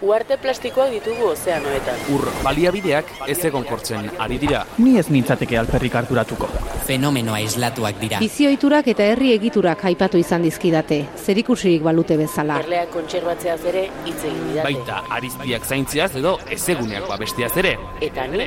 Uarte plastikoak ditugu ozeanoetan. Ur baliabideak ez egonkortzen ari dira. Ni ez nintzateke alperrik harturatuko. Fenomenoa islatuak dira. Bizioiturak eta herri egiturak aipatu izan dizkidate, zerikusirik balute bezala. Erleak kontserbatzeaz ere hitz egin didate. Baita arizpiak zaintziaz edo ezeguneak babestiaz ere. Eta ni,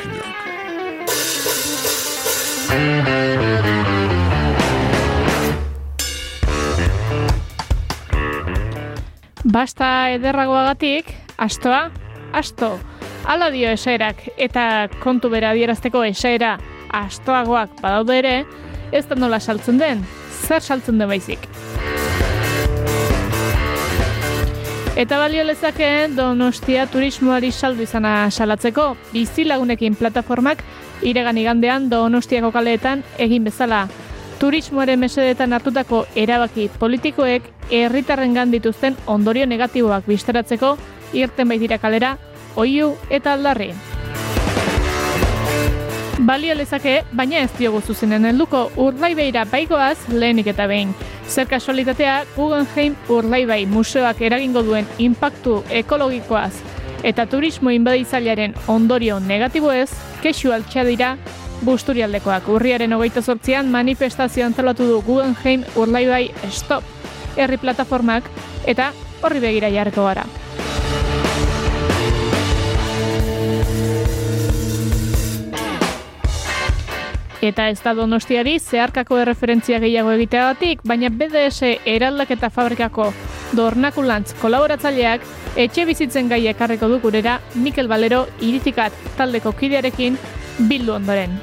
Basta ederragoagatik, astoa, asto. Hala dio esaerak eta kontu bera adierazteko esaera astoagoak badaude ere, ez da nola saltzen den, zer saltzen den baizik. Eta balio lezake Donostia turismoari saldu izana salatzeko, bizilagunekin plataformak iregan igandean Donostiako kaleetan egin bezala. Turismoaren mesedetan hartutako erabaki politikoek herritarren dituzten ondorio negatiboak bistaratzeko irten baitira kalera, oiu eta aldarri. Balio lezake, baina ez diogu zuzenen helduko urlaibeira baigoaz lehenik eta behin. Zer kasualitatea, Guggenheim urlaibai museoak eragingo duen inpaktu ekologikoaz eta turismo inbaditzailearen ondorio negatiboez, kexu altxa dira Busturialdekoak urriaren hogeita sortzian manifestazio antolatu du Guggenheim urlaibai stop herri plataformak eta horri begira jarriko gara. Eta ez da donostiari zeharkako erreferentzia gehiago egiteagatik, baina BDS eraldaketa fabrikako dornakulantz kolaboratzaileak etxe bizitzen gai ekarriko du gurera Mikel Balero iritikat taldeko kidearekin bildu ondoren.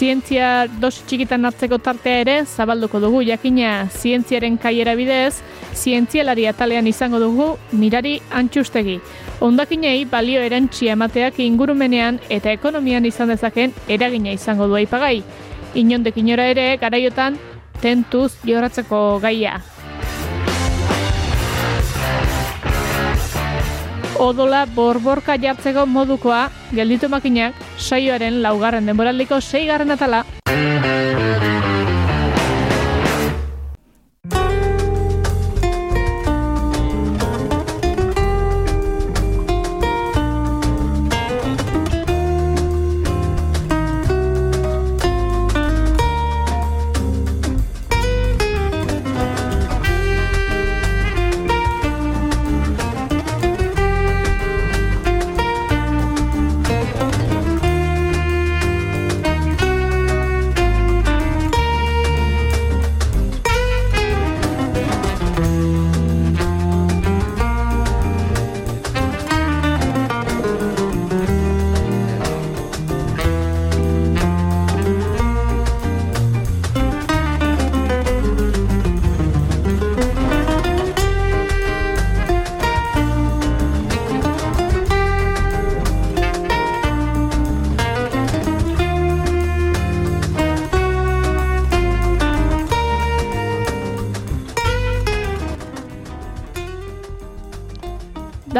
Zientzia dosi txikitan hartzeko tartea ere zabalduko dugu jakina zientziaren kaiera bidez, zientzialari atalean izango dugu mirari antxustegi. Ondakinei balio erantxia emateak ingurumenean eta ekonomian izan dezaken eragina izango du aipagai. Inondek inora ere garaiotan tentuz jorratzeko gaia. Odola borborka jartzeko modukoa gelditu makinak saioaren laugarren denboraldiko seigarren atala.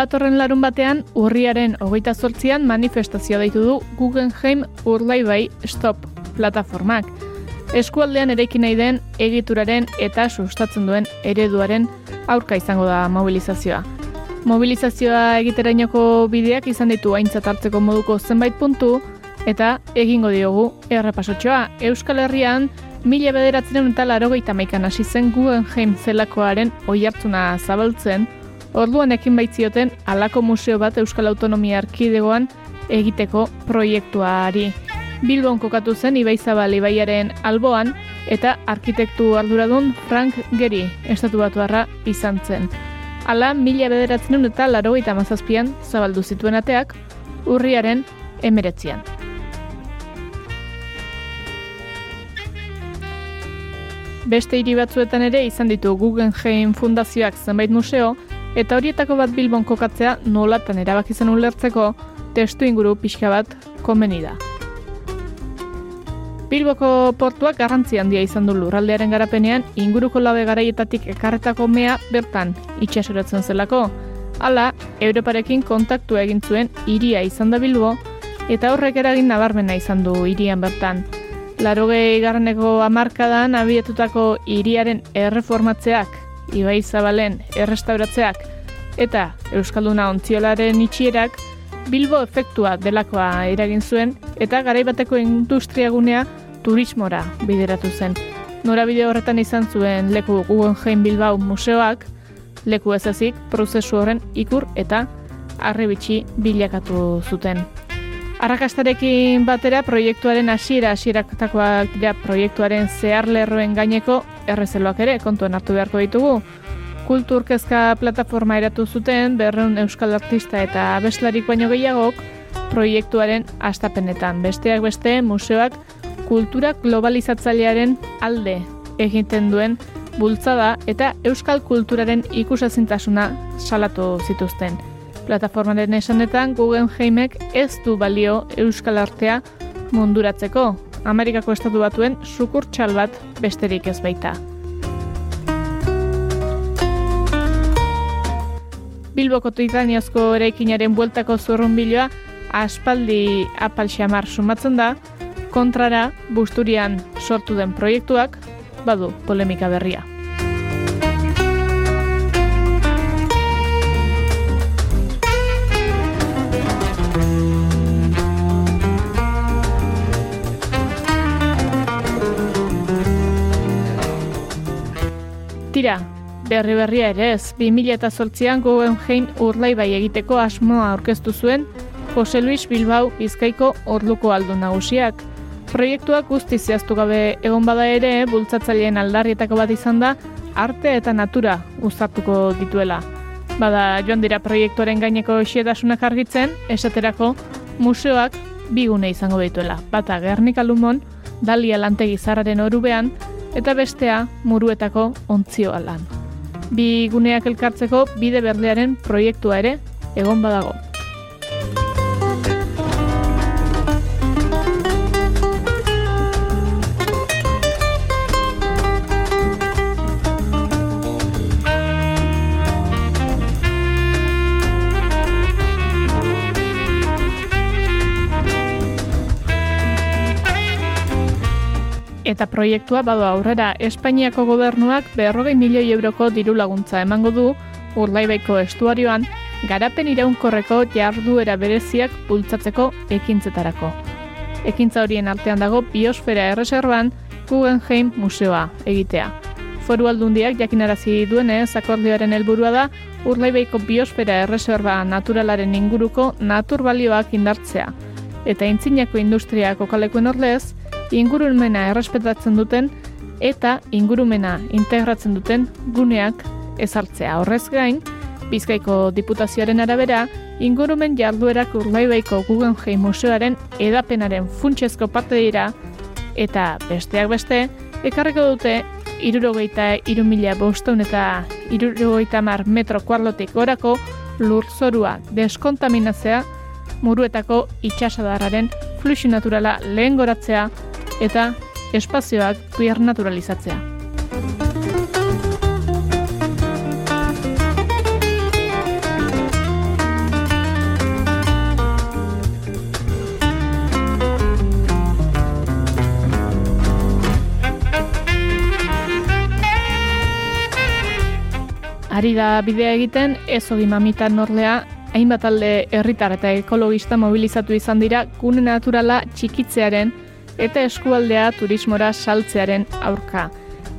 Datorren larun batean, urriaren hogeita zortzian manifestazioa deitu du Guggenheim Urlaibai Stop plataformak. Eskualdean eraiki nahi den egituraren eta sustatzen duen ereduaren aurka izango da mobilizazioa. Mobilizazioa egiterainoko bideak izan ditu aintzat hartzeko moduko zenbait puntu eta egingo diogu errepasotxoa. Euskal Herrian, mila bederatzen eta larogeita maikan hasi zen Guggenheim zelakoaren oihartzuna zabaltzen, Orduan ekin baitzioten alako museo bat Euskal Autonomia Arkidegoan egiteko proiektuari. Bilbon kokatu zen Ibaizabal Ibaiaren alboan eta arkitektu arduradun Frank Geri estatu batuarra izan zen. Hala, mila bederatzen eta laro eta mazazpian zabaldu zituen ateak, urriaren emeretzian. Beste hiri batzuetan ere izan ditu Guggenheim Fundazioak zenbait museo, eta horietako bat Bilbon kokatzea nolatan erabaki zen ulertzeko testu inguru pixka bat komeni da. Bilboko portuak garrantzi handia izan du lurraldearen garapenean inguruko labe garaietatik ekarretako mea bertan itxasoratzen zelako. Hala, Europarekin kontaktu egin zuen hiria izan da Bilbo eta horrek eragin nabarmena izan du hirian bertan. Larogei garraneko amarkadan abietutako hiriaren erreformatzeak, Ibai Zabalen errestauratzeak eta Euskalduna ontziolaren itxierak Bilbo efektua delakoa eragin zuen eta garaibateko industriagunea turismora bideratu zen. Norabide horretan izan zuen leku Guggenheim Bilbao museoak, leku ezazik prozesu horren ikur eta arrebitxi bilakatu zuten. Arrakastarekin batera proiektuaren hasiera hasieratakoak dira proiektuaren zeharlerroen gaineko errezeloak ere kontuan hartu beharko ditugu. Kulturkezka plataforma eratu zuten berreun euskal artista eta abeslarik baino gehiagok proiektuaren astapenetan. Besteak beste museoak kultura globalizatzailearen alde egiten duen bultzada eta euskal kulturaren ikusazintasuna salatu zituzten. Plataformaren esanetan Guggenheimek ez du balio euskal artea munduratzeko. Amerikako estatu batuen sukurtxal bat besterik ez baita. Bilboko titaniozko eraikinaren bueltako zurrun biloa aspaldi apal xamar sumatzen da, kontrara busturian sortu den proiektuak badu polemika berria. Tira, berri berria ere ez, 2008an Guggenheim urlai bai egiteko asmoa aurkeztu zuen Jose Luis Bilbao Bizkaiko orduko aldu nagusiak. Proiektuak guzti zehaztu gabe egon bada ere, bultzatzaileen aldarrietako bat izan da, arte eta natura guztatuko dituela. Bada joan dira proiektuaren gaineko xietasunak argitzen, esaterako museoak bigune izango dituela. Bata Gernika Lumon, Dalia Lantegi Zarraren orubean, eta bestea muruetako ontzioa lan. Bi guneak elkartzeko bide berdearen proiektua ere egon badago. Eta proiektua badu aurrera Espainiako gobernuak berrogei milioi euroko diru laguntza emango du Urlaibaiko estuarioan garapen iraunkorreko jarduera bereziak bultzatzeko ekintzetarako. Ekintza horien artean dago biosfera erreserban Guggenheim museoa egitea. Foru aldundiak jakinarazi duenez akordioaren helburua da Urlaibaiko biosfera erreserba naturalaren inguruko naturbalioak indartzea. Eta intzinako industria kokalekuen orlez, ingurumena errespetatzen duten eta ingurumena integratzen duten guneak ezartzea. Horrez gain, Bizkaiko Diputazioaren arabera, ingurumen jarduerak urlaibaiko Guggenheim Museoaren edapenaren funtsezko parte dira eta besteak beste, ekarriko dute irurogeita irumila bosteun eta irurogeita mar metro kuarlotik gorako lurtzorua deskontaminatzea muruetako itxasadarraren fluxu naturala lehen goratzea eta espazioak naturalizatzea. Ari da bidea egiten, ez hori mamitan norlea, hainbat alde herritar eta ekologista mobilizatu izan dira gune naturala txikitzearen eta eskualdea turismora saltzearen aurka.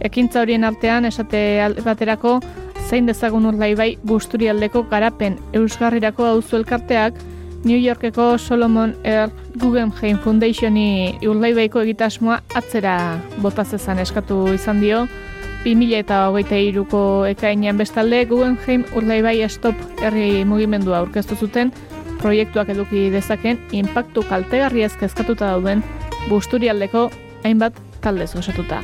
Ekintza horien artean esate baterako zein dezagun urlai bai busturialdeko garapen eusgarrirako auzu elkarteak New Yorkeko Solomon R. Guggenheim Foundationi urlaibaiko egitasmoa atzera botazezan eskatu izan dio, 2000 eta hogeita iruko ekainean bestalde Guggenheim urlaibai stop herri mugimendua aurkeztu zuten proiektuak eduki dezaken impactu kaltegarri ezkezkatuta dauden busturialdeko hainbat taldez osatuta.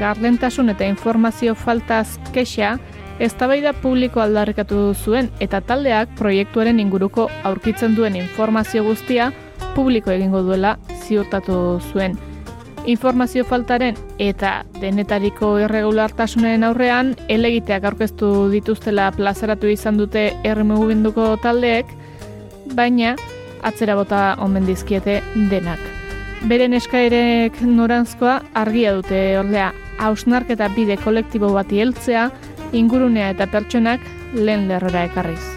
Gardentasun eta informazio faltaz kexa, eztabaida publiko aldarrikatu zuen eta taldeak proiektuaren inguruko aurkitzen duen informazio guztia publiko egingo duela ziurtatu zuen. Informazio faltaren eta denetariko irregulartasunen aurrean elegiteak aurkeztu dituztela plazaratu izan dute erremugubenduko taldeek, baina atzera bota omen dizkiete denak. Beren eskaerek norantzkoa argia dute ordea, hausnarketa bide kolektibo bati heltzea, ingurunea eta pertsonak lehen lerrora ekarriz.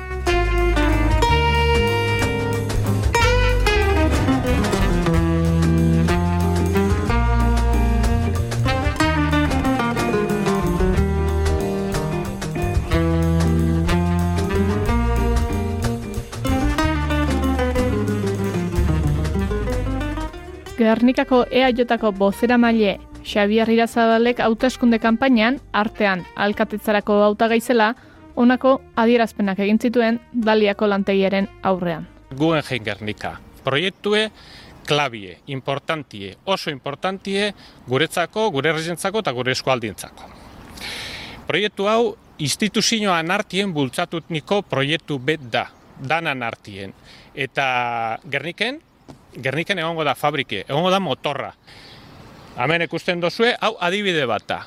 Gernikako EAJ-ako bozera maile Xabier Irazadalek hauteskunde kanpainan artean alkatetzarako hautagaizela honako adierazpenak egin zituen Daliako lantegiaren aurrean. Guggenheim Gernika. Proiektue klabie, importantie, oso importantie guretzako, gure regentzako eta gure eskualdientzako. Proiektu hau instituzioan artien bultzatut niko proiektu bet da, danan artien. Eta Gerniken, Gerniken egongo da fabrike, egongo da motorra. Hemen ikusten dozue, hau adibide bat da.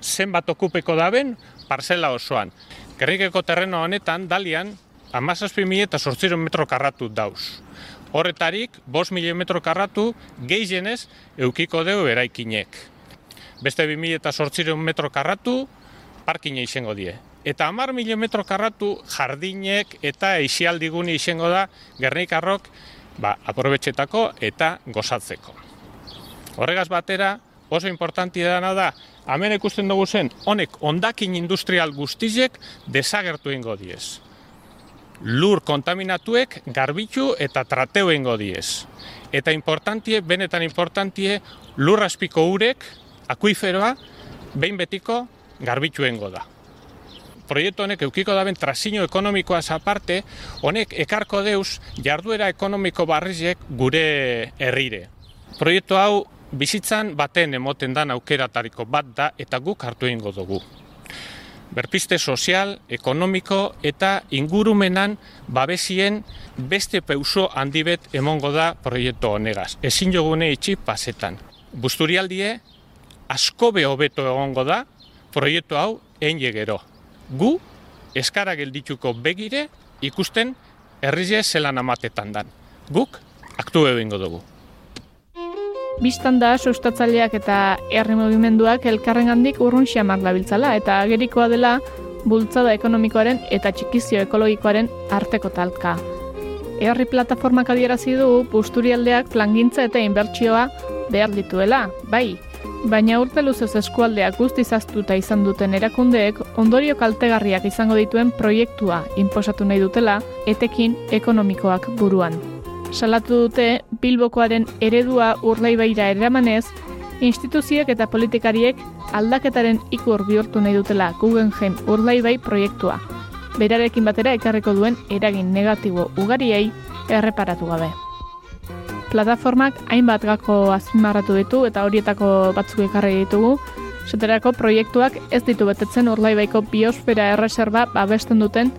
Zenbat okupeko daben, parcela osoan. Gernikeko terreno honetan, dalian, amazazpi mila eta sortziron metro karratu dauz. Horretarik, bos mila metro karratu, gehienez, eukiko deu eraikinek. Beste bi mila eta sortziron metro karratu, parkine izango die. Eta hamar mila metro karratu jardinek eta eixialdiguni izango da Gernikarrok ba, aprobetxetako eta gozatzeko. Horregaz batera, oso importantia dana da, hemen ikusten dugu zen, honek ondakin industrial guztizek desagertu ingo diez. Lur kontaminatuek garbitu eta trateu ingo diez. Eta importantie, benetan importantie, lur aspiko urek, akuiferoa, behin betiko garbitu ingo da. Proiektu honek eukiko daben trasino ekonomikoa aparte, honek ekarko deus jarduera ekonomiko barrizek gure herrire. Proiektu hau bizitzan baten emoten dan aukeratariko bat da eta guk hartu egingo dugu. Berpiste sozial, ekonomiko eta ingurumenan babesien beste peuso handibet emongo da proiektu honegaz. Ezin jogune itxi pasetan. Busturialdie asko hobeto egongo da proiektu hau egin gero. Gu eskara geldituko begire ikusten herrize zelan amatetan dan. Guk aktu egingo dugu. Bistan da, sustatzaileak eta herri mugimenduak elkarrengandik urrun xamar labiltzala eta agerikoa dela bultzada ekonomikoaren eta txikizio ekologikoaren arteko talka. Herri plataformak adierazi du busturialdeak plangintza eta inbertsioa behar dituela, bai, baina urte luzez eskualdeak guztiz aztuta izan duten erakundeek ondorio kaltegarriak izango dituen proiektua inposatu nahi dutela etekin ekonomikoak buruan salatu dute Bilbokoaren eredua urlaibaira eramanez, instituziek eta politikariek aldaketaren ikur bihurtu nahi dutela Guggenheim urlaibai proiektua. Berarekin batera ekarriko duen eragin negatibo ugariei erreparatu gabe. Plataformak hainbat gako azpimarratu ditu eta horietako batzuk ekarri ditugu, Zeterako proiektuak ez ditu betetzen urlaibaiko biosfera erreserba babesten duten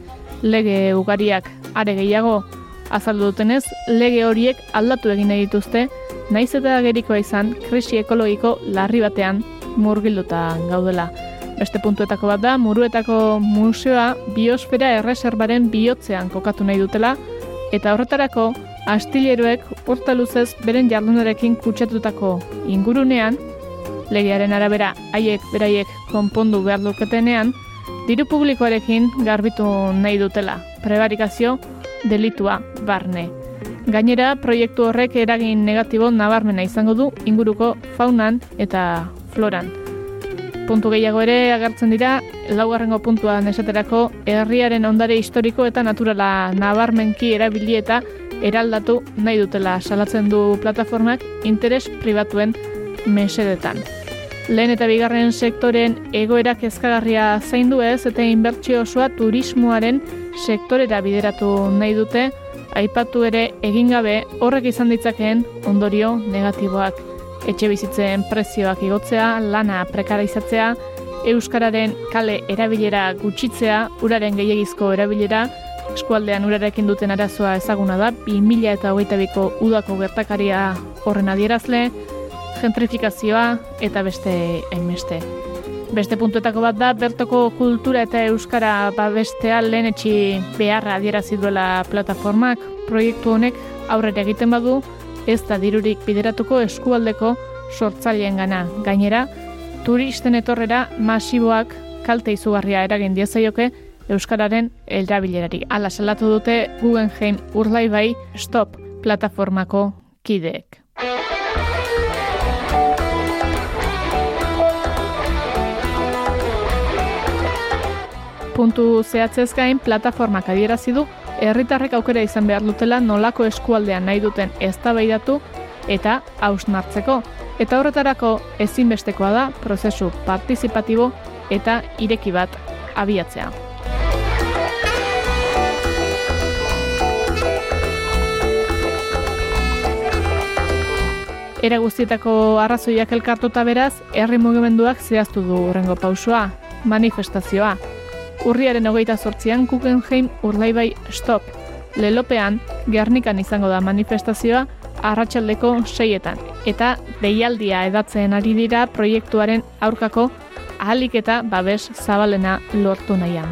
lege ugariak are gehiago azaldu dutenez, lege horiek aldatu egin nahi dituzte, naiz eta gerikoa izan krisi ekologiko larri batean murgilduta gaudela. Beste puntuetako bat da, muruetako museoa biosfera erreserbaren bihotzean kokatu nahi dutela, eta horretarako, astileroek urta luzez beren jardunarekin kutsatutako ingurunean, legearen arabera haiek beraiek konpondu behar duketenean, diru publikoarekin garbitu nahi dutela. Prebarikazio, delitua barne. Gainera, proiektu horrek eragin negatibo nabarmena izango du inguruko faunan eta floran. Puntu gehiago ere agertzen dira, laugarrengo puntuan esaterako herriaren ondare historiko eta naturala nabarmenki erabili eta eraldatu nahi dutela salatzen du plataformak interes pribatuen mesedetan. Lehen eta bigarren sektoren egoerak ezkagarria zaindu ez eta inbertsio osoa turismoaren sektorera bideratu nahi dute, aipatu ere egin gabe horrek izan ditzakeen ondorio negatiboak. Etxe bizitzen prezioak igotzea, lana prekaraizatzea, euskararen kale erabilera gutxitzea, uraren gehiagizko erabilera, eskualdean urarekin duten arazoa ezaguna da, 2000 eta hogeita udako gertakaria horren adierazle, gentrifikazioa eta beste hainbeste. Beste puntuetako bat da, bertoko kultura eta euskara babestea lehen etxi beharra adierazi duela plataformak. Proiektu honek aurrera egiten badu, ez da dirurik bideratuko eskualdeko sortzaileen gana. Gainera, turisten etorrera masiboak kalte izugarria eragin diezaioke Euskararen erabilerari. Ala salatu dute Guggenheim urlai bai stop plataformako kideek. Puntu zehatzez gain plataformak adierazi du herritarrek aukera izan behar dutela nolako eskualdean nahi duten eztabaidatu eta hausnartzeko. Eta horretarako ezinbestekoa da prozesu partizipatibo eta ireki bat abiatzea. Era guztietako arrazoiak elkartuta beraz, herri mugimenduak zehaztu du urrengo pausua, manifestazioa. Urriaren hogeita sortzian Guggenheim urlaibai stop. Lelopean, Gernikan izango da manifestazioa, arratsaldeko seietan. Eta deialdia edatzen ari dira proiektuaren aurkako ahalik eta babes zabalena lortu nahian.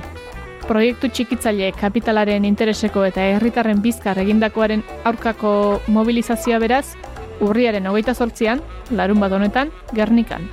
Proiektu txikitzaile kapitalaren intereseko eta herritarren bizkar egindakoaren aurkako mobilizazioa beraz, urriaren hogeita sortzian, larun bat honetan, Gernikan.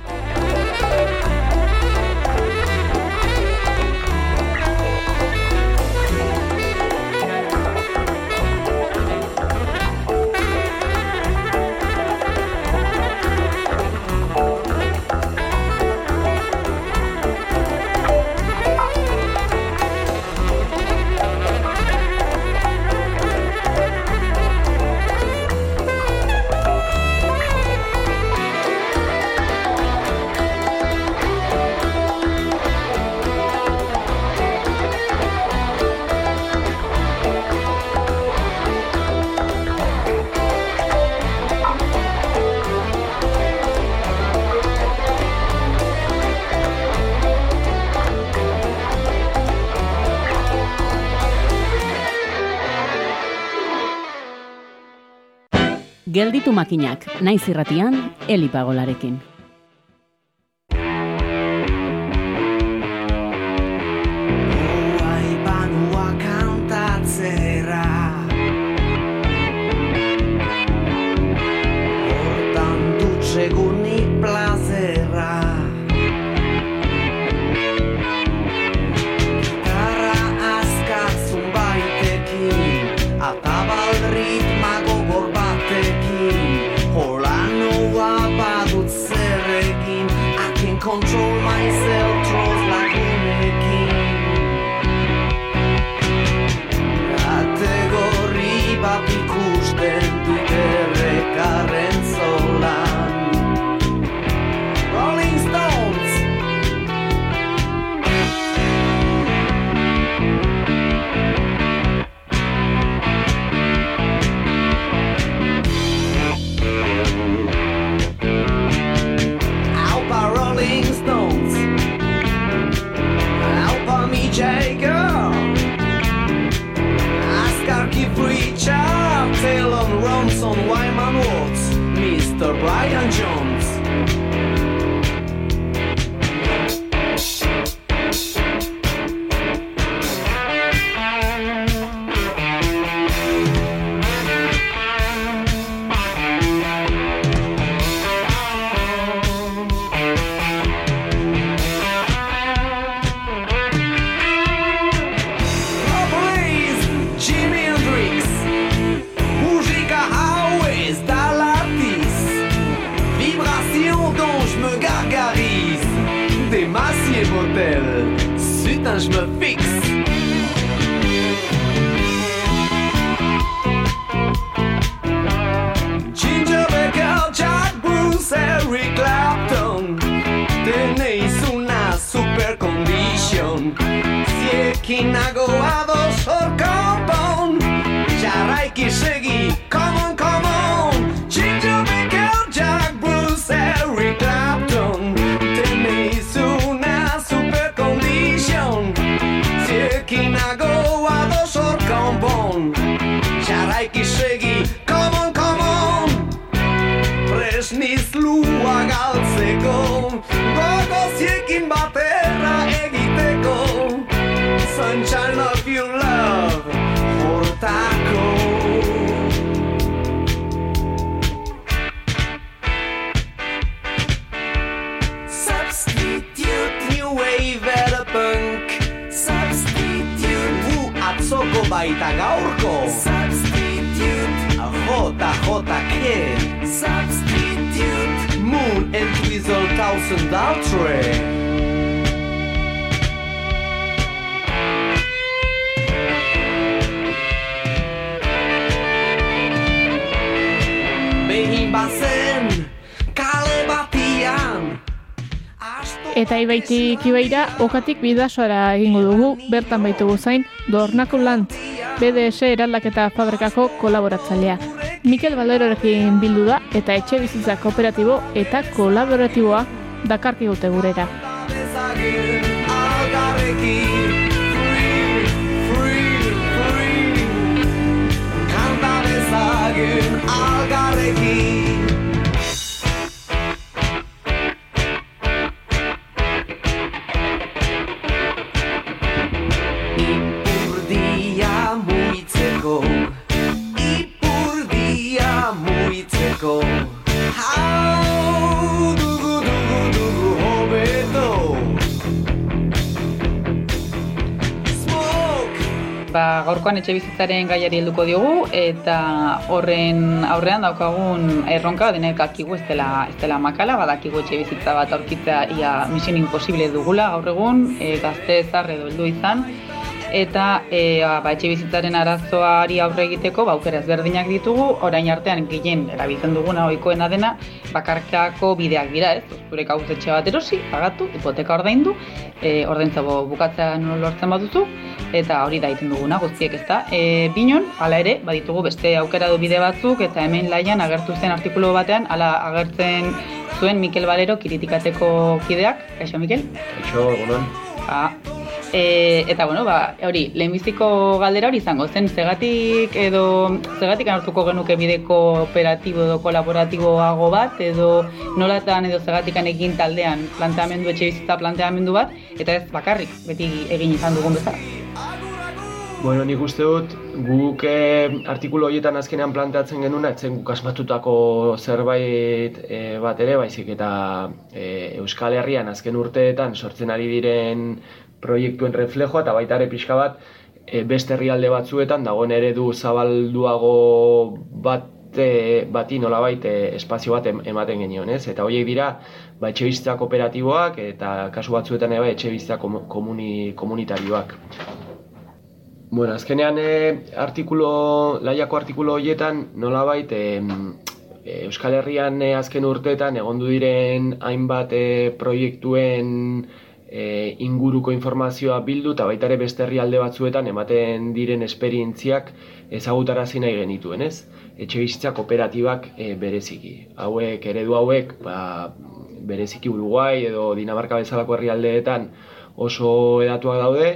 Gelditu makinak, naiz irratian, Attends, je me fixe. Tenéis una super condition. Si es que baita gaurko. Substitute. Jota Jota K Substitute. Moon and Twizzle Thousand Daltre Eta ibaitik ibaira, okatik bidasoara egingo dugu, bertan baitugu zain, Dornako Lantz, BDS eraldaketa fabrikako kolaboratzailea. Mikel Balerorekin bildu da eta etxe bizitza kooperatibo eta kolaboratiboa dakarki gute gurera. algarrekin Free, free, free gaurkoan etxe bizitzaren gaiari helduko diogu eta horren aurrean daukagun erronka denek akigu ez dela, ez dela makala, badakigu etxe bizitza bat aurkitzea ia mision imposible dugula gaur egun, e, gazte zar edo heldu izan, eta e, ba, etxe bizitzaren arazoari aurre egiteko ba, aukera ezberdinak ditugu, orain artean gehien erabiltzen duguna ohikoena dena bakarkako bideak dira, ez? Zure etxe bat erosi, pagatu, hipoteka ordaindu, e, ordaintza bukatzea nola lortzen baduzu, eta hori da egiten duguna guztiek ez da. E, binon, hala ere, baditugu beste aukera du bide batzuk, eta hemen laian agertu zen artikulu batean, hala agertzen zuen Mikel Balero kiritikateko kideak, kaixo Mikel? Kaixo, egunon. Ba, e, eta bueno, ba, hori, lehenbiziko galdera hori izango zen, zegatik edo zegatik hartuko genuke bide kooperatibo edo kolaboratiboago bat, edo nolatan edo zegatik egin taldean planteamendu, etxe bizitza planteamendu bat, eta ez bakarrik, beti egin izan dugun bezala. Bueno, nik uste dut, guk eh, artikulu horietan azkenean planteatzen genuna, etzen guk asmatutako zerbait eh, bat ere, baizik eta eh, Euskal Herrian azken urteetan sortzen ari diren proiektuen reflejoa, eta baita ere pixka bat, eh, beste herrialde batzuetan dagoen eredu zabalduago bat e, bati nolabait e, espazio bat em- ematen genion, ez? Eta horiek dira, ba, etxe kooperatiboak eta kasu batzuetan ere bai, etxe bizitza komu- komuni, komunitarioak. Bueno, azkenean e, artikulo, laiako artikulo horietan nolabait e, Euskal Herrian e, azken urteetan egondu diren hainbat e, proiektuen e, inguruko informazioa bildu eta baita ere beste herrialde batzuetan ematen diren esperientziak ezagutarazi nahi genituen, ez? Etxe bizitza kooperatibak e, bereziki. Hauek, eredu hauek, ba, bereziki Uruguai edo Dinamarka bezalako herrialdeetan oso edatuak daude,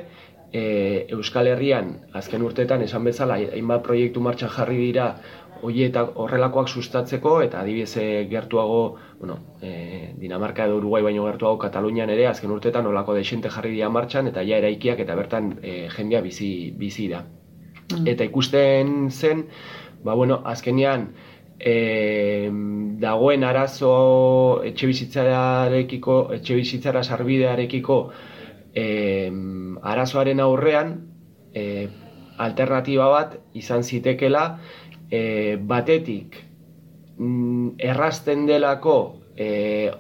e, Euskal Herrian azken urteetan esan bezala hainbat proiektu martxan jarri dira horietak horrelakoak sustatzeko eta adibidez e, gertuago, bueno, e, Dinamarka edo Uruguai baino gertuago Katalunian ere azken urteetan olako desente jarri dira martxan eta ja eraikiak eta bertan e, jendea bizi, bizi da. Eta ikusten zen, ba bueno, azkenean e, dagoen arazo etxe bizitzarekiko, etxe bizitzara sarbidearekiko e, arazoaren aurrean e, alternatiba bat izan zitekela e, batetik mm, errazten delako e,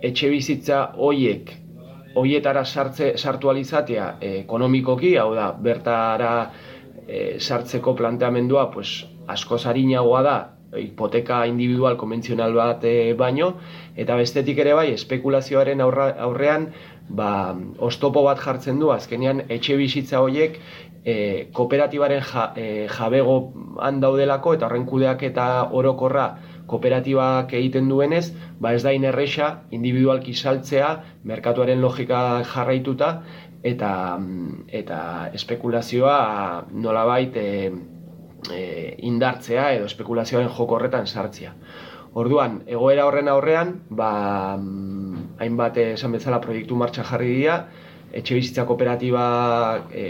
etxe bizitza hoiek hoietara sartze sartu alizatea e, ekonomikoki, hau da, bertara e, sartzeko planteamendua pues, asko zarinagoa da hipoteka individual konbentzional bat e, baino, eta bestetik ere bai, espekulazioaren aurra, aurrean, ba, ostopo bat jartzen du, azkenean etxe bizitza horiek e, kooperatibaren ja, e, jabegoan daudelako, eta horren kudeak eta orokorra kooperatibak egiten duenez, ba ez da inerresa individualki saltzea, merkatuaren logika jarraituta, eta, eta espekulazioa nolabait e, e, indartzea edo espekulazioaren joko horretan sartzea. Orduan, egoera horren aurrean, ba, hainbat esan bezala proiektu martxa jarri dira, etxe bizitza kooperatiba e,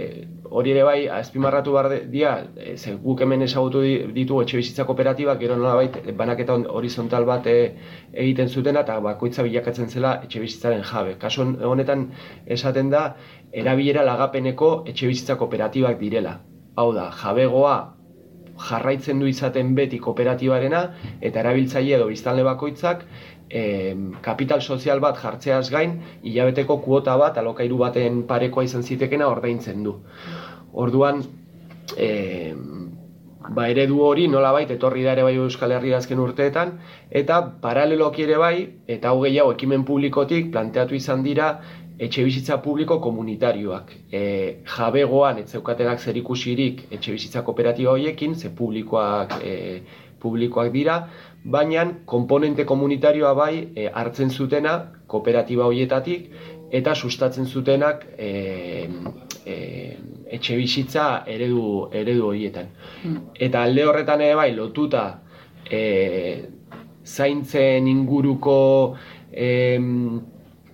hori ere bai, azpimarratu behar dira, e, ze guk hemen ezagutu ditu etxe bizitza kooperatiba, gero nolabait banaketa horizontal bat e, egiten zutena eta bakoitza bilakatzen zela etxe bizitzaren jabe. Kasu honetan esaten da, erabilera lagapeneko etxe bizitza kooperatibak direla. Hau da, jabegoa jarraitzen du izaten beti kooperatibarena eta erabiltzaile edo biztanle bakoitzak e, kapital sozial bat jartzeaz gain, hilabeteko kuota bat, alokairu baten parekoa izan zitekena ordaintzen du. Orduan, e, ba eredu hori nola bait, etorri da ere bai Euskal Herri azken urteetan, eta paraleloki ere bai, eta hau gehiago ekimen publikotik planteatu izan dira, etxe bizitza publiko komunitarioak. E, jabegoan, ez zeukatenak zer ikusirik etxe bizitza kooperatiba horiekin, ze publikoak, e, publikoak dira, baina komponente komunitarioa bai e, hartzen zutena kooperatiba horietatik eta sustatzen zutenak e, e, etxe bizitza eredu, eredu horietan. Mm. Eta alde horretan ere bai lotuta e, zaintzen inguruko e,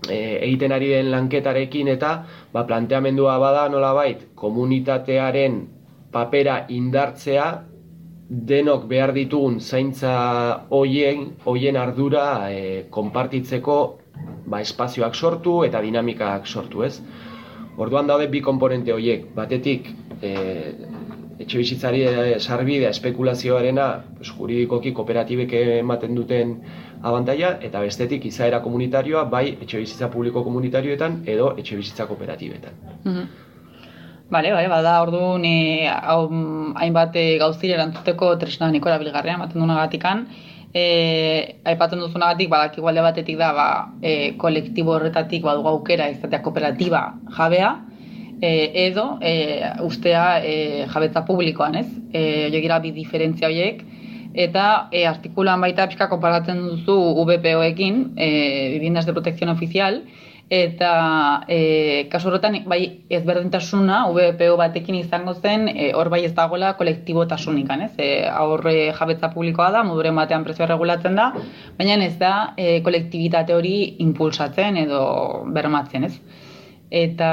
e, egiten ari den lanketarekin eta ba, planteamendua bada nolabait komunitatearen papera indartzea denok behar ditugun zaintza hoien, hoien ardura e, konpartitzeko ba, espazioak sortu eta dinamikak sortu, ez? Orduan daude bi komponente horiek, batetik e, etxe bizitzari sarbidea espekulazioarena pues, juridikoki kooperatibek ematen duten abantaia eta bestetik izaera komunitarioa bai etxe bizitza publiko komunitarioetan edo etxe bizitza kooperatibetan. Bale, bale, bada orduan e, hau hainbat e, gauzire erantzuteko tresna niko erabilgarria ematen dunagatikan. E, aipatzen duzunagatik badak igualde batetik da ba, e, kolektibo horretatik badugu aukera izatea kooperatiba jabea e, edo e, ustea e, jabetza publikoan, ez? Eh, jogira bi diferentzia horiek eta e, artikulan baita pixka konparatzen duzu VPOekin, eh Viviendas de Protección Oficial, eta e, kasu horretan bai ezberdintasuna VPO batekin izango zen e, hor bai ez dagoela kolektibotasunik, ez? E, aurre jabetza publikoa da, moduren batean prezioa regulatzen da, baina ez da e, kolektibitate hori impulsatzen edo bermatzen, ez? Eta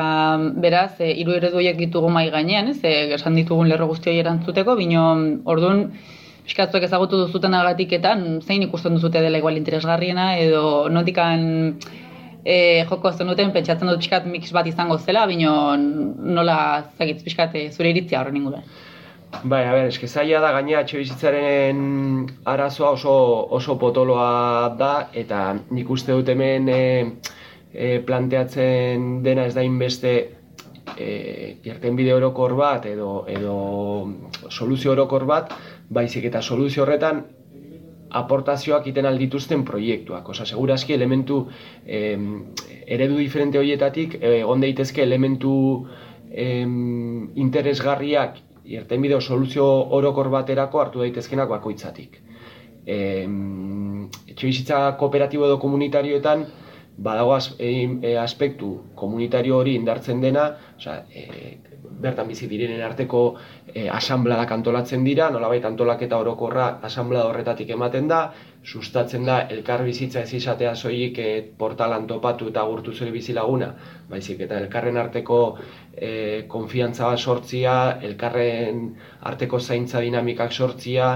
beraz, e, hiru eredu horiek ditugu mai gainean, ez? E, esan ditugun lerro guzti erantzuteko, bino ordun Piskatzuek ezagutu duzuten agatik,etan zein ikusten duzute dela igual interesgarriena edo notikan e, joko zenuten pentsatzen dut pixkat mix bat izango zela, bino nola zagitz pixkat e, zure iritzia horren inguruan. Bai, a ber, eske zaila da gainea etxe bizitzaren arazoa oso, oso potoloa da, eta nik uste dut hemen e, e, planteatzen dena ez da inbeste e, bide orokor bat edo, edo soluzio orokor bat, baizik eta soluzio horretan aportazioak iten aldituzten proiektuak. Osa, segurazki elementu eh, eredu diferente horietatik egon daitezke elementu eh, interesgarriak irtenbide soluzio orokor baterako hartu daitezkenak bakoitzatik. Eh, etxe bizitza kooperatibo edo komunitarioetan badago aspektu komunitario hori indartzen dena, osa, e, bertan bizi direnen arteko e, asambladak antolatzen dira, nolabait antolaketa orokorra asamblea horretatik ematen da, sustatzen da elkar bizitza ez izatea soilik e, portalan topatu eta gurtu zure bizilaguna, baizik eta elkarren arteko e, konfiantza bat sortzia, elkarren arteko zaintza dinamikak sortzia,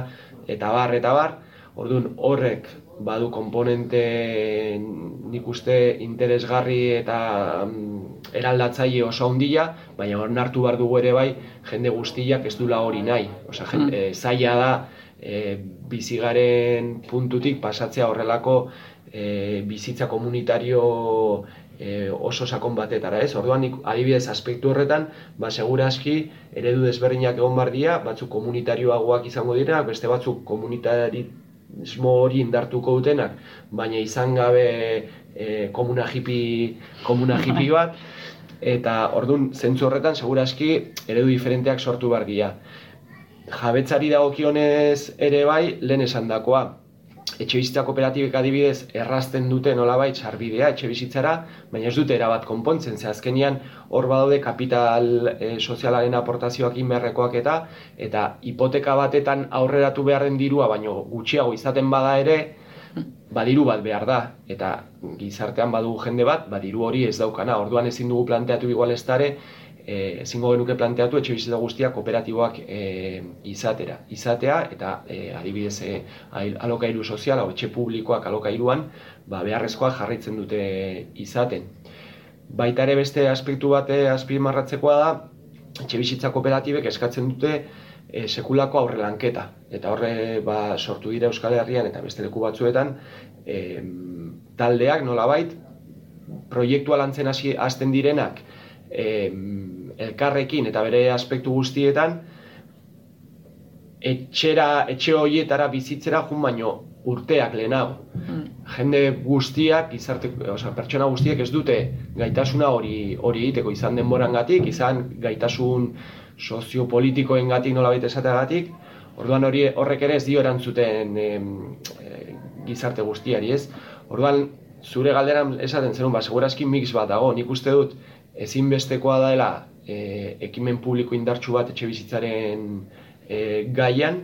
eta bar, eta bar, orduan horrek badu komponente nik uste interesgarri eta mm, eraldatzaile oso handia, baina hor hartu behar dugu ere bai jende guztiak ez dula hori nahi. Osa, jende, mm. zaila da e, bizigaren puntutik pasatzea horrelako e, bizitza komunitario e, oso sakon batetara, ez? Orduan nik adibidez aspektu horretan, ba segurazki eredu desberdinak egon bar dira, batzuk komunitarioagoak izango direnak, beste batzuk komunitarismo hori indartuko dutenak, baina izan gabe e, komuna hippie, komuna hippie bat, eta ordun zentzu horretan segurazki eredu diferenteak sortu bar dira. Jabetzari dagokionez ere bai, lehen esandakoa, etxe bizitza kooperatibek adibidez errazten dute nolabait sarbidea etxe bizitzara, baina ez dute erabat konpontzen, ze azkenian hor badaude kapital e, sozialaren aportazioak inberrekoak eta eta hipoteka batetan aurreratu beharren dirua, baino gutxiago izaten bada ere, badiru bat behar da, eta gizartean badugu jende bat, badiru hori ez daukana, orduan ezin dugu planteatu igual ez dare, e, ezingo genuke planteatu etxe bizitza guztiak kooperatiboak e, izatera. Izatea eta e, adibidez e, alokairu soziala o etxe publikoak alokairuan ba, beharrezkoak jarraitzen dute izaten. Baita ere beste aspektu bate azpimarratzekoa da etxe bizitza kooperatibek eskatzen dute e, sekulako aurrelanketa. Eta horre ba, sortu dira Euskal Herrian eta beste leku batzuetan e, taldeak nolabait proiektua lantzen hasi hasten direnak e, elkarrekin eta bere aspektu guztietan etxera, etxe horietara bizitzera jun baino urteak lehenago. Mm. Jende guztiak, gizarte, oza, pertsona guztiak ez dute gaitasuna hori hori egiteko izan denborangatik, izan gaitasun soziopolitikoen gatik nola baita esateagatik, orduan hori horrek ere ez dio erantzuten e, gizarte guztiari, ez? Orduan, zure galderan esaten zenun, ba, segurazki mix bat dago, nik uste dut, ezinbestekoa dela e, ekimen publiko indartsu bat etxe bizitzaren e, gaian,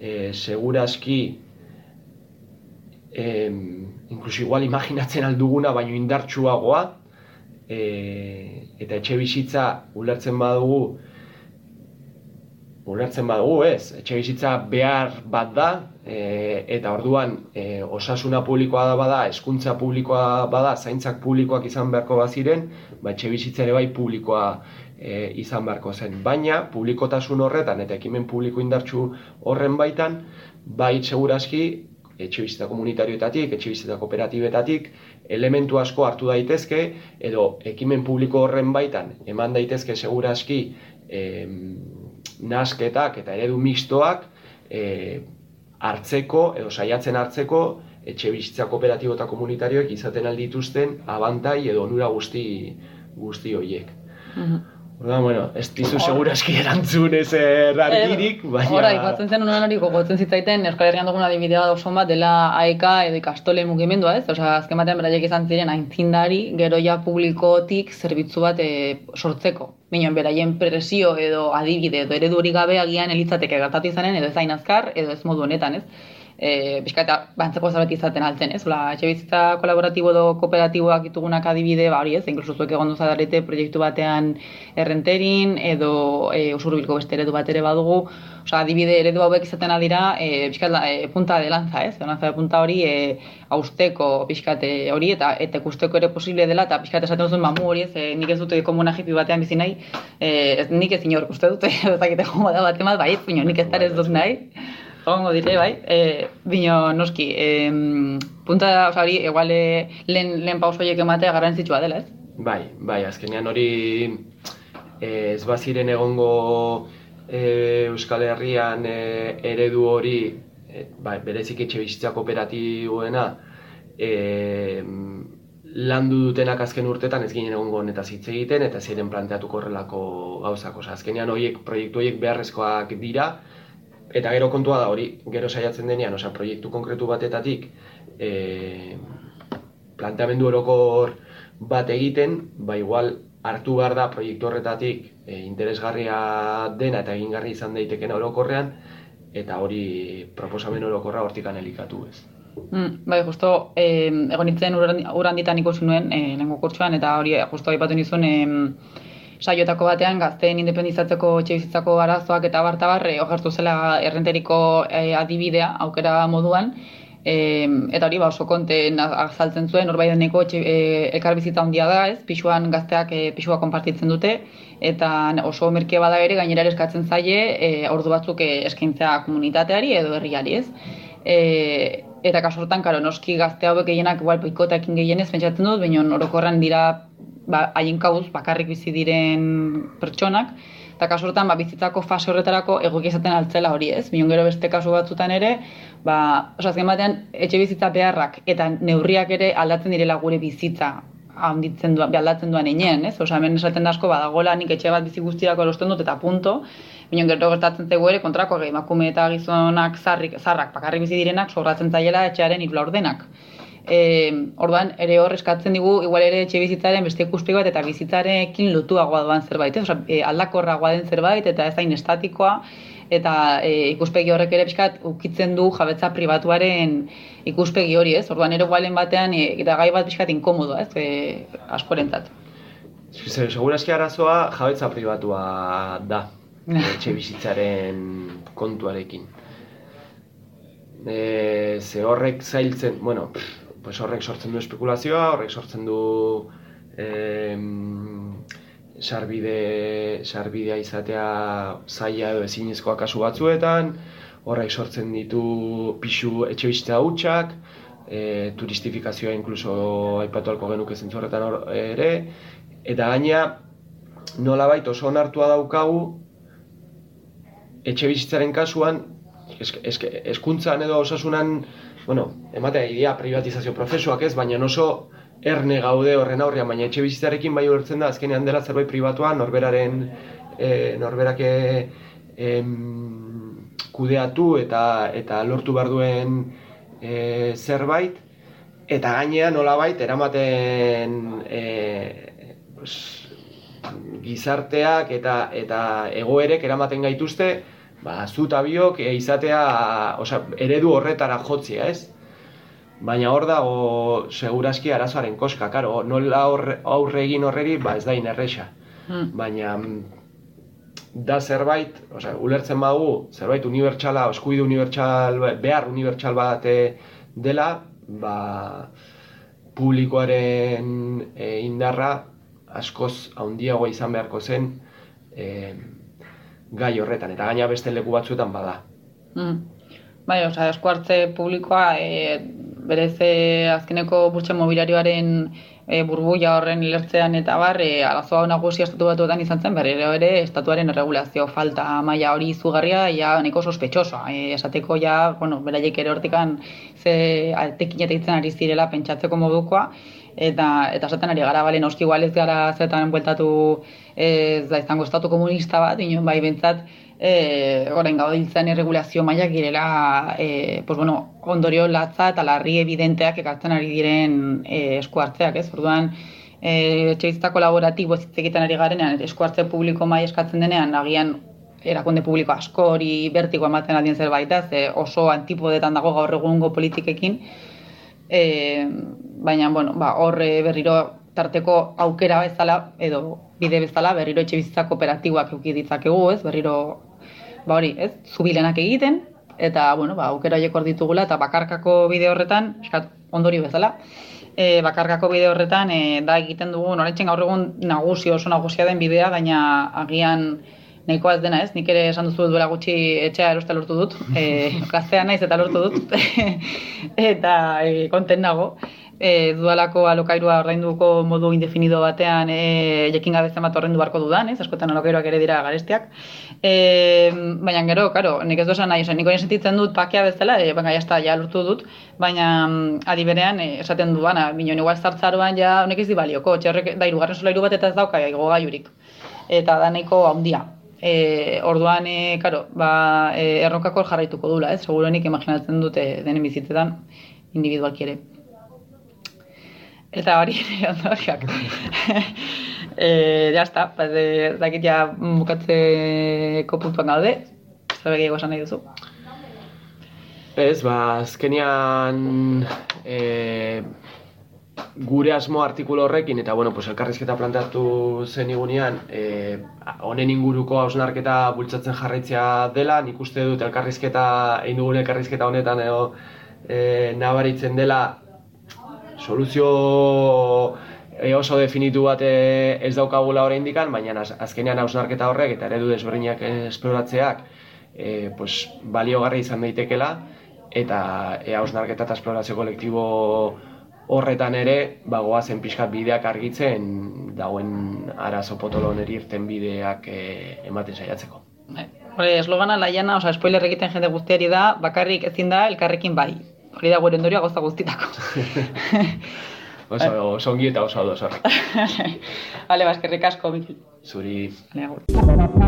e, segurazki e, inkluso igual imaginatzen alduguna baino indartsuagoa e, eta etxe bizitza ulertzen badugu ulertzen badugu ez, etxe bizitza behar bat da e, eta orduan e, osasuna publikoa da bada, hezkuntza publikoa bada, zaintzak publikoak izan beharko baziren, ba etxe bizitza ere bai publikoa e, izan beharko zen. Baina, publikotasun horretan eta ekimen publiko indartsu horren baitan, bai segurazki, etxe bizitza komunitarioetatik, etxe bizitza kooperatibetatik, elementu asko hartu daitezke, edo ekimen publiko horren baitan, eman daitezke segurazki em, nasketak eta eredu mixtoak e, hartzeko, edo saiatzen hartzeko, etxe bizitza kooperatibo eta komunitarioek izaten aldituzten abantai edo onura guzti guzti horiek. Mhm. Orda, bueno, ez dizu segurazki erantzun ez errarkirik, baina... Hora, ikusten zen unan hori gogotzen zitzaiten Euskal Herrian duguna adibidea da oso bat dela AEK edo ikastole mugimendua, ez? Osea, azken batean beraiek izan ziren aintzindari gero ja publikotik zerbitzu bat e, sortzeko. Minon, beraien presio edo adibide edo eredu hori gabe agian elitzateke gertatu izanen edo ez azkar edo ez modu honetan, ez? E, bizkaita bantzeko zerbait izaten altzen, ez? Ola, etxe bizitza kolaboratibo edo kooperatiboak ditugunak adibide, ba hori ez, inkluso zuek egon duzadarete proiektu batean errenterin, edo e, usurbilko beste eredu bat ere badugu, Osa, adibide eredu hauek izaten adira, e, bizkat, e, punta de lanza, ez? Lanza de punta hori, e, austeko bizkate hori, eta eta ikusteko ere posible dela, eta bizkat esaten duzun mamu hori, ez? E, nik ez dute komuna hipi batean bizi nahi, e, ez, nik ez inor uste dute, ez dakite jomo da bat emaz, bai, nik ez ez dut nahi egongo dire, bai. E, bino, noski, e, punta, oza, hori, egual lehen, lehen pausoiek ematea garrantzitsua dela, ez? Bai, bai, azkenean hori e, ez baziren egongo e, Euskal Herrian e, eredu hori, e, bai, berezik etxe bizitza kooperatiboena, e, landu dutenak azken urtetan ez ginen egongo honetaz hitz egiten eta ziren planteatuko horrelako gauzak. Osa, azkenean horiek, proiektu horiek beharrezkoak dira, Eta gero kontua da hori, gero saiatzen denean, osea, proiektu konkretu batetatik e, planteamendu orokor bat egiten, ba igual hartu behar da proiektu horretatik e, interesgarria dena eta egingarri izan daiteken orokorrean, eta hori proposamen orokorra hortik anelikatu ez. Mm, bai, justo, eh, egon nintzen uranditan ikusi nuen, eh, kurtsuan, eta hori justo aipatu nizun, eh, saioetako batean gazteen independizatzeko etxebizitzako arazoak eta bartabar eh, ogertu zela errenteriko eh, adibidea aukera moduan e, eta hori ba oso konten azaltzen zuen horbaideneko e, elkarbizitza handia da, ez? Pisuan gazteak e, pisua konpartitzen dute eta oso merke bada ere gainera eskatzen zaie e, ordu batzuk e, eskaintzea komunitateari edo herriari, ez? E, Eta kasu hortan, karo, noski gazte hauek gehienak igual boikotekin gehienez pentsatzen dut, baina orokorran dira ba, haien kabuz bakarrik bizi diren pertsonak, eta kasu horretan ba, bizitzako fase horretarako egoki izaten altzela hori ez. Bion gero beste kasu batzutan ere, ba, oso azken batean etxe bizitza beharrak eta neurriak ere aldatzen direla gure bizitza handitzen duan, aldatzen duan einean, ez? Osa, hemen esaten asko badagoela nik etxe bat bizi guztirako erosten dut eta punto, Baina gero gertatzen zaigu ere kontrako emakume eta gizonak zarrik, zarrak bakarrik bizi direnak sobratzen zaiela etxearen hiru laurdenak. E, orduan ere hor eskatzen digu igual ere etxe bizitzaren beste ikuspegi bat eta bizitzarekin lotuagoa doan zerbait, ez? Osea, e, aldakorragoa den zerbait eta ez da estatikoa eta e, ikuspegi horrek ere pixkat ukitzen du jabetza pribatuaren ikuspegi hori, ez? Orduan ere gualen batean e, eta gai bat pixkat inkomodoa, ez? E, askorentzat. Segurazki arazoa jabetza pribatua da etxe bizitzaren kontuarekin. E, ze horrek zailtzen, bueno, pues horrek sortzen du espekulazioa, horrek sortzen du e, sarbide, sarbidea izatea zaila edo ezinezkoa kasu batzuetan, horrek sortzen ditu pixu etxe bizitza hutsak, e, turistifikazioa inkluso aipatu alko genuke zentzu horretan hor, ere, eta gaina nolabait oso onartua daukagu etxe bizitzaren kasuan, eskuntzan edo osasunan, bueno, ematea idea privatizazio prozesuak ez, baina oso erne gaude horren aurrean, baina etxe bizitzarekin bai ulertzen da, azkenean dela zerbait pribatua, norberaren, e, norberak em, kudeatu eta eta lortu behar duen e, zerbait, eta gainean nolabait eramaten e, pues, gizarteak eta eta egoerek eramaten gaituzte ba, zu eta biok e, izatea, osea, eredu horretara jotzia, ez? Baina hor dago segurazki arazoaren koska, karo, nola aurre, aurre egin horreri, ba ez da inerrexa. Hmm. Baina da zerbait, osea, ulertzen badugu, zerbait unibertsala, eskuide unibertsal, behar unibertsal bat dela, ba, publikoaren e, indarra askoz handiagoa izan beharko zen, e, gai horretan, eta gaina beste leku batzuetan bada. Mm. Bai, osea, eskuartze publikoa e, berez azkeneko burtsen mobiliarioaren e, burbuia horren ilertzean eta bar, e, arazoa nagusi estatu batuetan izan zen, berriro ere estatuaren erregulazio falta maila hori izugarria, ja neko sospetxosoa. E, esateko ja, bueno, beraiek ere hortikan ze altekin ari zirela pentsatzeko modukoa, eta eta esaten ari gara bale noski igual ez gara zetan bueltatu ez da izango estatu komunista bat inon bai bentzat eh orain gaudiltzen irregulazio mailak direla eh pues bueno ondorio latza eta larri evidenteak ekartzen ari diren eh esku hartzeak ez? Orduan eh etxeizta kolaboratibo ez egiten ari garenean esku hartze publiko mai eskatzen denean agian erakunde publiko asko hori bertiko ematen adien zerbait da ze oso antipodetan dago gaur egungo politikekin e, baina bueno, ba, horre berriro tarteko aukera bezala edo bide bezala berriro etxe bizitza kooperatiboak eduki ditzakegu, ez? Berriro ba hori, ez? Zubilenak egiten eta bueno, ba aukera horiek hor ditugula eta bakarkako bide horretan, eskat ondorio bezala, e, bakarkako bide horretan e, da egiten dugu norentzen gaur egun nagusi oso nagusia den bidea, baina agian nahikoa ez dena, ez? Nik ere esan duzu duela gutxi etxea erosta lortu dut, e, gaztea naiz eta lortu dut, eta e, konten nago. E, dudalako alokairua ordainduko modu indefinido batean e, jekin gabe zenbat ordaindu barko dudan, ez? Askotan alokairuak ere dira garestiak. E, baina gero, karo, nik ez dosan nahi, nik hori sentitzen dut pakea bezala, e, baina jazta, ja lortu dut, baina mm, adiberean e, esaten duana, bineon igual zartzaroan ja honek ez di balioko, txerrek da irugarren solairu bat eta ez dauka igo gaiurik. Eta da nahiko handia, E, orduan, e, karo, ba, e, erronkako jarraituko dula, ez? Segurenik imaginatzen dute denen bizitzetan individualki ere. Eta hori ere ondoriak. e, ja sta, ba, de, dakit ja bukatzeko puntuan gaude. Zabe gehiago esan nahi duzu. Ez, ba, azkenian e, gure asmo artikulu horrekin eta bueno, pues elkarrizketa planteatu zen igunean, eh, honen inguruko hausnarketa bultzatzen jarraitzea dela, nik uste dut elkarrizketa egin dugun elkarrizketa honetan edo e, nabaritzen dela soluzio e, oso definitu bat ez daukagula hori indikan, baina az, azkenean hausnarketa horrek eta eredu desberdinak esploratzeak e, pues, baliogarri izan daitekela eta ea osnarketa eta esplorazio kolektibo horretan ere, ba, goazen pixkat bideak argitzen dagoen arazo potolo neri irten bideak e, ematen saiatzeko. Hore, eslogana laiana, oza, spoiler egiten jende guztiari da, bakarrik ezin da, elkarrekin bai. Hori da gure ondorioa gozta guztitako. Oso, oso ongi eta oso ados horrek. Bale, baskerrik asko, Mikel. Zuri.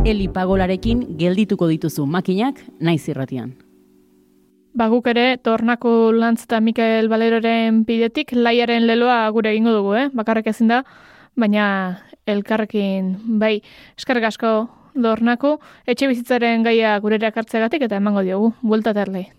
Eli pagolarekin geldituko dituzu makinak naiz irratian. Ba guk ere, tornako lantz eta Mikel Baleroren bidetik laiaren leloa gure egingo dugu, eh? Bakarrik ezin da, baina elkarrekin, bai, eskerrik asko dornako, etxe bizitzaren gaia gure erakartzeagatik eta emango diogu, buelta terlei.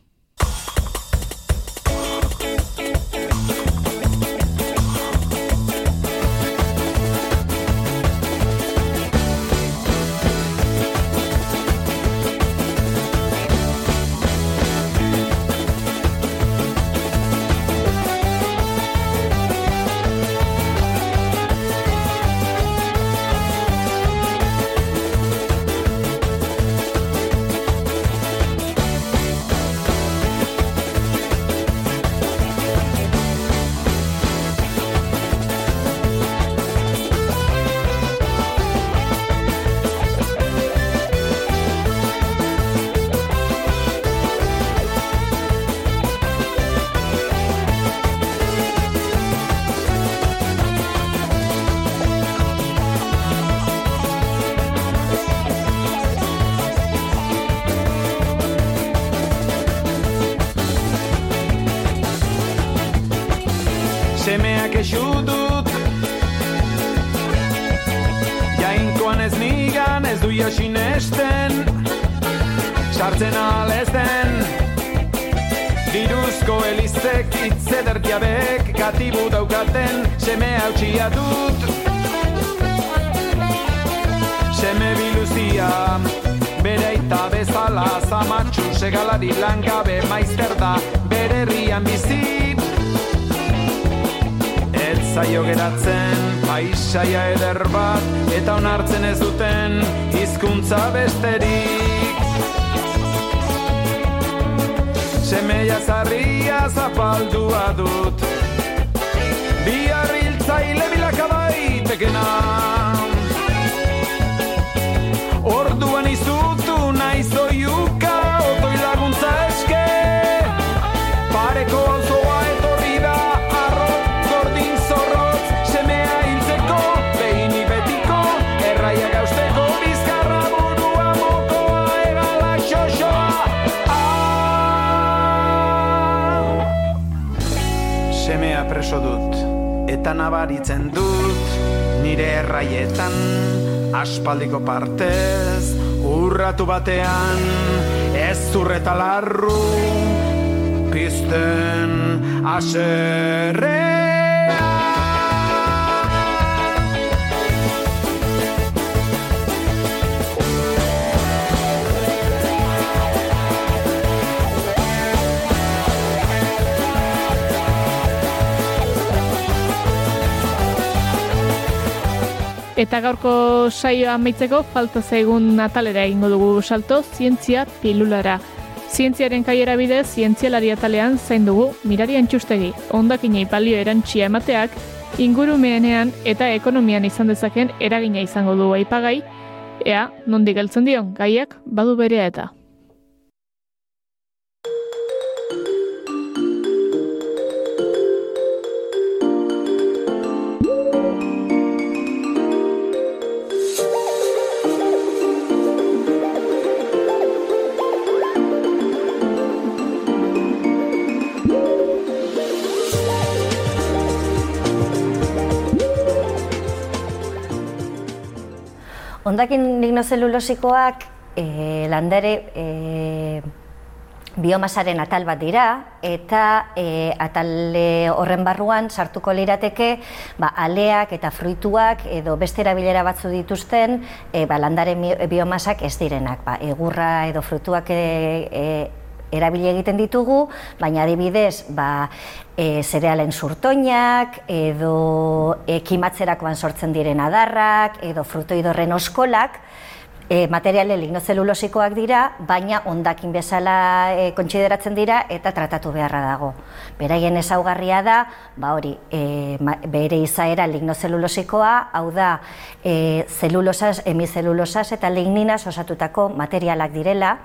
Jo sinesten Sartzen ez den. Diruzko elizek itzeder diabek Katibu daukaten seme hautsia dut. Seme biluzia Bere aita bezala zamatxu segalari langabe maizter da bere herrian bizit Ez zaio geratzen paisaia eder bat eta onartzen ez duten hizkuntza besterik. Semeia zarria zapaldua dut. Bihar hiltzaile bilakabaitekena Semea preso dut Eta nabaritzen dut Nire erraietan. Aspaldiko partez Urratu batean Ez zurreta larru Pizten Aserrea Eta gaurko saioa amaitzeko falta zaigun natalera egingo dugu salto zientzia pilulara. Zientziaren kaiera bidez, zientzialari atalean zain dugu mirari antxustegi, ondakinei balio erantxia emateak, ingurumeenean eta ekonomian izan dezaken eragina izango du aipagai, ea, nondik geltzen dion, gaiak badu berea eta. Ondakin lignozelulosikoak e, landare e, biomasaren atal bat dira eta e, atale horren barruan sartuko lirateke ba, aleak eta fruituak edo beste erabilera batzu dituzten e, ba, landare biomasak ez direnak. Ba, egurra edo fruituak e, e, erabili egiten ditugu, baina adibidez, ba, e, zerealen surtoinak, edo e, kimatzerakoan sortzen diren adarrak, edo frutoidorren oskolak, e, materiale lignozelulosikoak dira, baina ondakin bezala e, kontsideratzen dira eta tratatu beharra dago. Beraien ezaugarria da, ba hori, e, ma, bere izaera lignozelulosikoa, hau da, e, zelulosas, hemizelulosas eta ligninas osatutako materialak direla,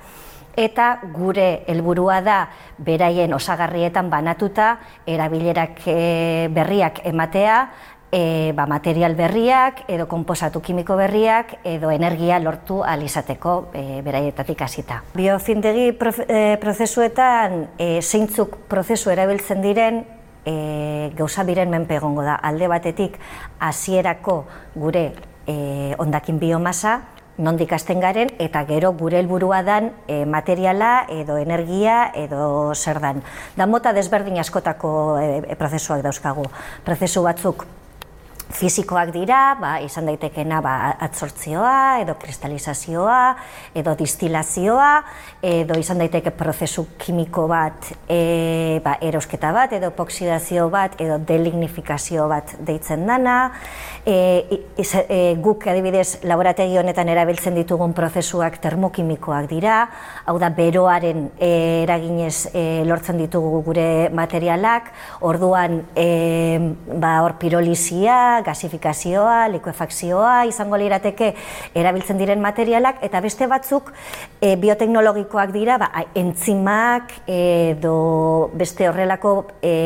eta gure helburua da beraien osagarrietan banatuta erabilerak e, berriak ematea, e, ba, material berriak edo konposatu kimiko berriak edo energia lortu alizateko e, beraietatik hasita. Biofindegi profe, e, prozesuetan e, zeintzuk prozesu erabiltzen diren e, gauza biren menpe egongo da. Alde batetik hasierako gure e, ondakin biomasa, nondik hasten garen eta gero gure helburua dan e, materiala edo energia edo zer dan. Da mota desberdin askotako e, prozesuak dauzkagu. Prozesu batzuk fisikoak dira, ba, izan daitekena ba, atzortzioa, edo kristalizazioa, edo distilazioa, edo izan daiteke prozesu kimiko bat, e, ba, erosketa bat, edo epoxidazio bat, edo delignifikazio bat deitzen dana. E, iz, e, guk adibidez laborategi honetan erabiltzen ditugun prozesuak termokimikoak dira, hau da beroaren e, eraginez e, lortzen ditugu gure materialak, orduan e, ba, hor pirolizia, gasifikazioa, likuefakzioa, izango lirateke erabiltzen diren materialak, eta beste batzuk e, bioteknologikoak dira, ba, entzimak edo beste horrelako e,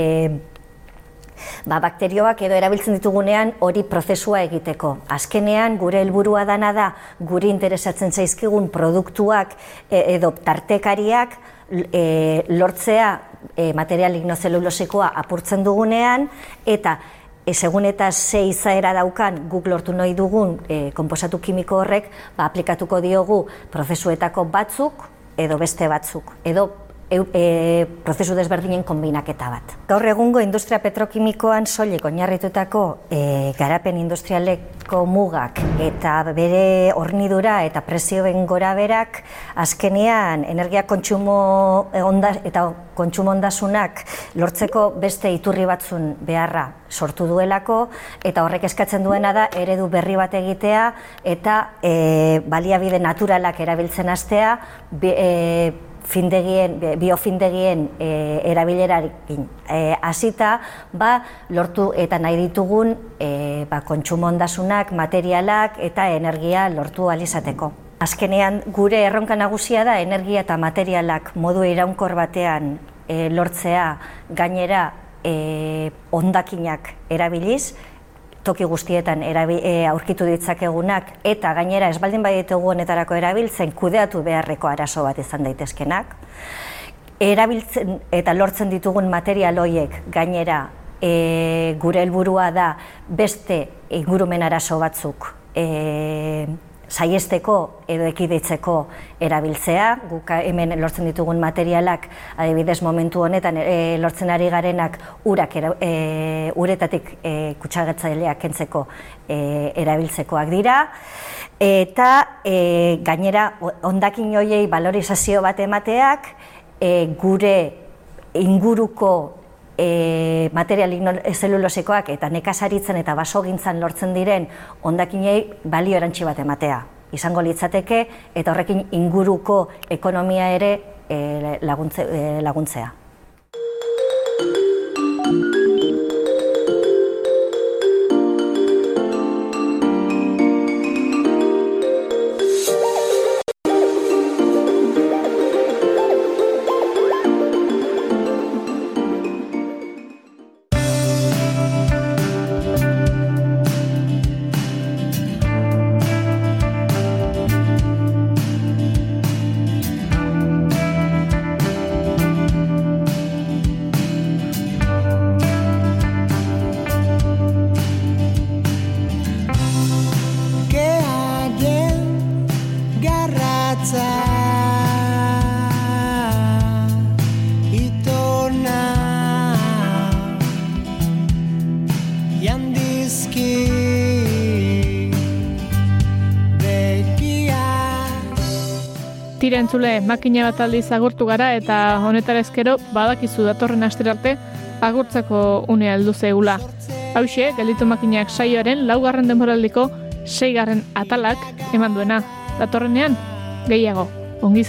ba, bakterioak edo erabiltzen ditugunean hori prozesua egiteko. Azkenean gure helburua dana da guri interesatzen zaizkigun produktuak e, edo tartekariak e, lortzea e, material lignozelulosikoa apurtzen dugunean eta e, segun eta ze izaera daukan guk lortu nahi dugun e, konposatu kimiko horrek, ba, aplikatuko diogu prozesuetako batzuk edo beste batzuk, edo e, e, prozesu desberdinen kombinaketa bat. Gaur egungo industria petrokimikoan soilik oinarritutako e, garapen industrialeko mugak eta bere hornidura eta presioen gora berak azkenean energia kontsumo onda, eta kontsumo ondasunak lortzeko beste iturri batzun beharra sortu duelako eta horrek eskatzen duena da eredu berri bat egitea eta e, baliabide naturalak erabiltzen hastea e, findegien, biofindegien e, erabilerarekin e, hasita, ba, lortu eta nahi ditugun e, ba, kontsumo ondasunak, materialak eta energia lortu alizateko. Azkenean gure erronka nagusia da energia eta materialak modu iraunkor batean e, lortzea gainera e, ondakinak erabiliz, toki guztietan erabi, e, aurkitu ditzakegunak eta gainera ez baldin baditugu honetarako erabiltzen kudeatu beharreko arazo bat izan daitezkenak. Erabiltzen eta lortzen ditugun material horiek gainera e, gure helburua da beste ingurumen arazo batzuk e, saiesteko edo ekiditzeko erabiltzea, guk hemen lortzen ditugun materialak, adibidez momentu honetan e, lortzen ari garenak urak e, uretatik e, kutsagatzaileak kentzeko e, erabiltzekoak dira, eta e, gainera ondakin hoiei valorizazio bat emateak e, gure inguruko e, material zelulosikoak eta nekazaritzen eta basogintzan lortzen diren ondakinei balio erantzi bat ematea. Izango litzateke eta horrekin inguruko ekonomia ere e, laguntze, e, laguntzea. Tira entzule, makina bat aldiz agurtu gara eta honetara ezkero badakizu datorren asterarte agurtzako unea heldu zeugula. Hauxe, gelditu makinak saioaren laugarren denboraldiko seigarren atalak eman duena. Datorrenean, gehiago, ongi